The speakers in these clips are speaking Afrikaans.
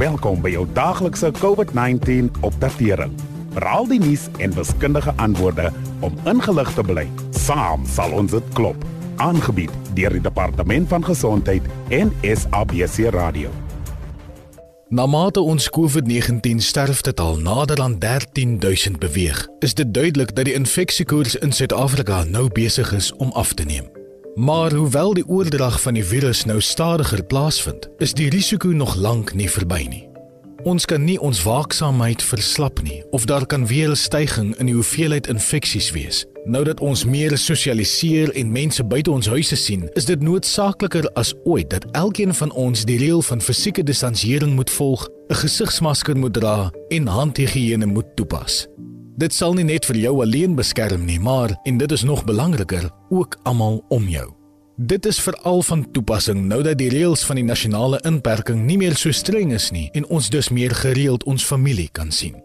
Welkom by jou daaglikse COVID-19 opdatering. Veral die nuus en wiskundige antwoorde om ingelig te bly. Saam sal ons dit klop. Aangebied deur die Departement van Gesondheid en SABC Radio. Na mate ons COVID-19 sterftetal nader aan 13000 beweeg, is dit duidelik dat die infeksiekoers in Suid-Afrika nou besig is om af te neem. Maar hoewel die oordrag van die virus nou stadiger plaasvind, is die risiko nog lank nie verby nie. Ons kan nie ons waaksaamheid verslap nie of daar kan weer 'n stygings in die hoeveelheid infeksies wees. Nou dat ons meer sosialiseer en mense buite ons huise sien, is dit noodsaakliker as ooit dat elkeen van ons die reël van fisieke distansiering moet volg, 'n gesigsmasker moet dra en handhigiëne moet toepas. Dit sal nie net vir jou alleen beskerm nie, maar en dit is nog belangriker, ook almal om jou. Dit is veral van toepassing nou dat die reëls van die nasionale inperking nie meer so streng is nie en ons dus meer gereeld ons familie kan sien.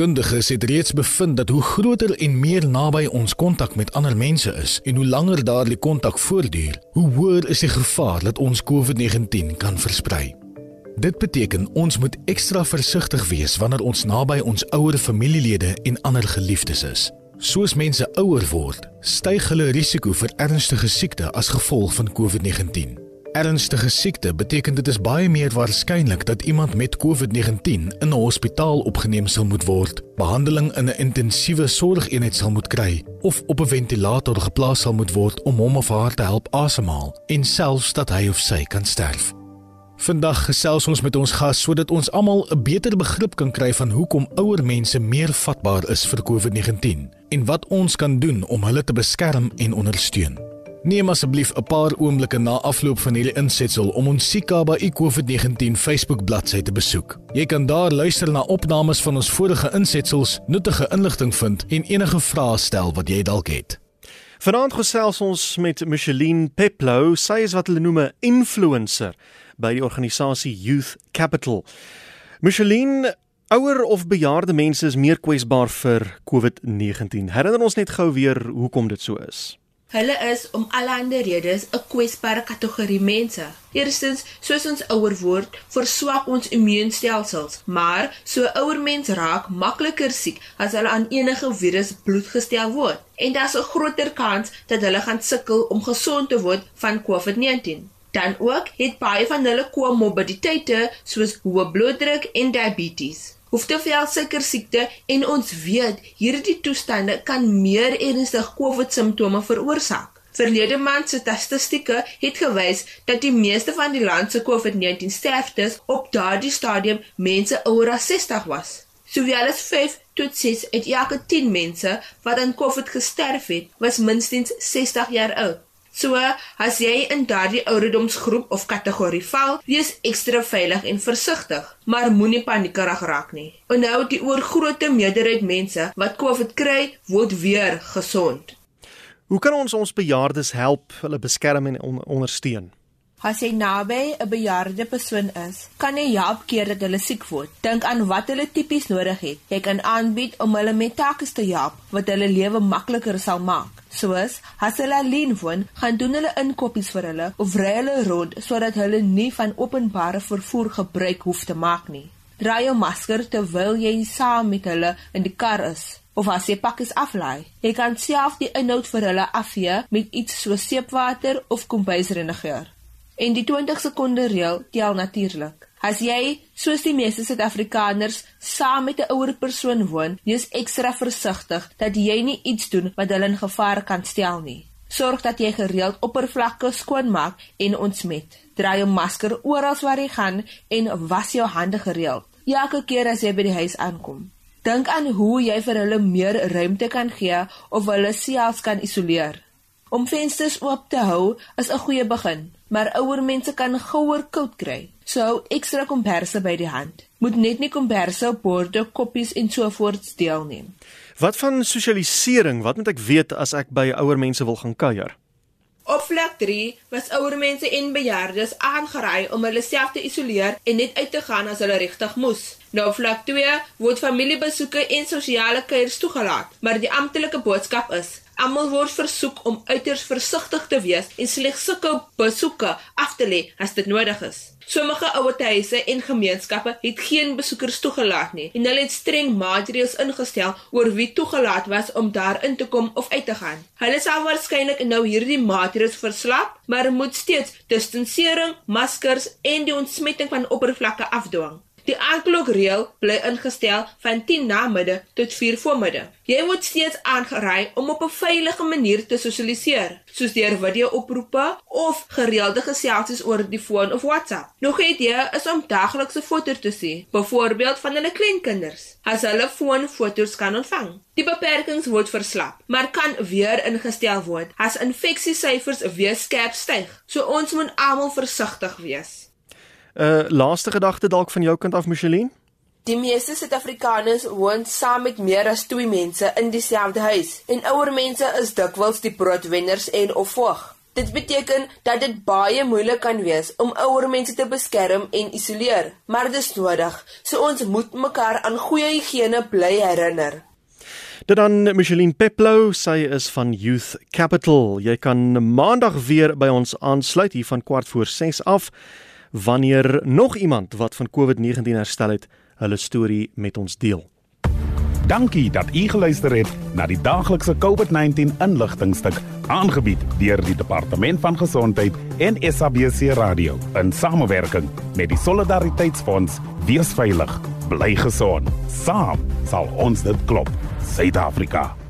Kundiges het reeds bevind dat hoe groter en meer naby ons kontak met ander mense is en hoe langer daardie kontak voortduur, hoe hoër is die gevaar dat ons COVID-19 kan versprei. Dit beteken ons moet ekstra versigtig wees wanneer ons naby ons ouer familielede en ander geliefdes is. Soos mense ouer word, styg hulle risiko vir ernstige siekte as gevolg van COVID-19. Ernstige siekte beteken dit is baie meer waarskynlik dat iemand met COVID-19 in 'n hospitaal opgeneem sal moet word, behandeling in 'n intensiewe sorgeenheid sal moet kry of op 'n ventilator geplaas sal moet word om hom of haar te help asemhaal en selfs dat hy of sy kan sterf. Vandag gesels ons met ons gas sodat ons almal 'n beter begrip kan kry van hoekom ouer mense meer vatbaar is vir COVID-19 en wat ons kan doen om hulle te beskerm en ondersteun. Neem asseblief 'n paar oomblikke na afloop van hierdie insetsel om ons Sikaba COVID-19 Facebook bladsy te besoek. Jy kan daar luister na opnames van ons vorige insetsels, nuttige inligting vind en enige vrae stel wat jy dalk het. Vanaand gesels ons met Micheline Peplo, sy is wat hulle noem 'n influencer by die organisasie Youth Capital. Micheline, ouer of bejaarde mense is meer kwesbaar vir COVID-19. Herinner ons net gou weer hoekom dit so is. Hulle is om allerlei redes 'n kwesbare kategorie mense. Eerstens, soos ons ouer word, verswak ons immuunstelsels, maar so ouer mens raak makliker siek as hulle aan enige virus blootgestel word. En daar's 'n groter kans dat hulle gaan sukkel om gesond te word van COVID-19. Dan ook het baie van hulle komorbiditeite soos hoë bloeddruk en diabetes. Hoef te veel suiker siekte en ons weet hierdie toestande kan meer ernstige COVID simptome veroorsaak. Verlede maand se statistieke het gewys dat die meeste van die land se COVID-19 sterftes op daardie stadium mense ouer as 60 was. Sowel as 5 tot 6 uit elke 10 mense wat aan COVID gesterf het, was minstens 60 jaar oud. So, as jy in daardie ouderdomsgroep of kategorie val, wees ekstra veilig en versigtig, maar moenie paniekerig raak nie. Onthou die oorgrootste meerderheid mense wat COVID kry, word weer gesond. Hoe kan ons ons bejaardes help, hulle beskerm en on ondersteun? As jy naby 'n bejaarde persoon is, kan jy help keer dat hulle siek word. Dink aan wat hulle tipies nodig het. Jy kan aanbied om hulle met take te help wat hulle lewe makliker sal maak. Soos as hulle alleen woon, gaan doen hulle inkopies vir hulle of ry hulle rond sodat hulle nie van openbare vervoer gebruik hoef te maak nie. Dra jou masker terwyl jy saam met hulle in die kar is. Of as jy pakkies aflaai, jy kan self die inhoud vir hulle afvee met iets so seepwater of kombuisreiniger. En die 20 sekonde reël tel natuurlik. As jy, soos die meeste Suid-Afrikaners, saam met 'n ouer persoon woon, wees ekstra versigtig dat jy nie iets doen wat hulle in gevaar kan stel nie. Sorg dat jy gereeld oppervlakke skoonmaak en ontsmet. Dra jou masker oral waar jy gaan en was jou hande gereeld. Elke keer as jy by die huis aankom. Dink aan hoe jy vir hulle meer ruimte kan gee of hulle selfs kan isoleer. Om vensters oop te hou is 'n goeie begin, maar ouer mense kan gouer koud kry. So hou ekstra komperse by die hand. Moet net nie komperse op borde, koppies en so voort deelneem. Wat van sosialisering? Wat moet ek weet as ek by ouer mense wil gaan kuier? Op vlak 3 was ouer mense en bejaardes aangeraai om hulle self te isoleer en net uit te gaan as hulle regtig moes. Nou op vlak 2 word familiebesoeke en sosiale kuiers toegelaat, maar die amptelike boodskap is: Almal word versoek om uiters versigtig te wees en slegs sulke besoeke af te lê as dit nodig is. Sommige ouerhuise en gemeenskappe het geen besoekers toegelaat nie en hulle het streng maatreëls ingestel oor wie toegelaat was om daarin te kom of uit te gaan. Hulle sal waarskynlik nou hierdie maatreëls verslap, maar moet steeds distansering, maskers en die ontsmetting van oppervlakke afdwing. Die aandklokreël bly ingestel van 10 na middag tot 4 voormiddag. Jy word steeds aangeraai om op 'n veilige manier te sosialiseer, soos deur video-oproepe of gereelde geselsies oor die foon of WhatsApp. Nog 'n idee is om daaglikse foto's te sien, byvoorbeeld van hulle kleinkinders, as hulle foonfoto's kan ontvang. Die beperkings word verslap, maar kan weer ingestel word as infeksiesyfers weer skerp styg. So ons moet almal versigtig wees. Uh, Laaste gedagte dalk van jou kant af, Micheline? Die meeste Suid-Afrikaners woon saam met meer as 2 mense in dieselfde huis en ouer mense is dikwels die broodwenners en of voog. Dit beteken dat dit baie moeilik kan wees om ouer mense te beskerm en isoleer, maar dit is nodig. So ons moet mekaar aan goeie higiëne bly herinner. Dit dan Micheline Peplou, sy is van Youth Capital. Jy kan maandag weer by ons aansluit hier van kwart voor 6 af wanneer nog iemand wat van COVID-19 herstel het, hulle storie met ons deel. Dankie dat u geluister het na die daglikse COVID-19 inligtingstuk aangebied deur die Departement van Gesondheid en SABC Radio in samewerking met die Solidariteitsfonds. Wees veilig, bly gesond. Saam sal ons dit klop. Suid-Afrika.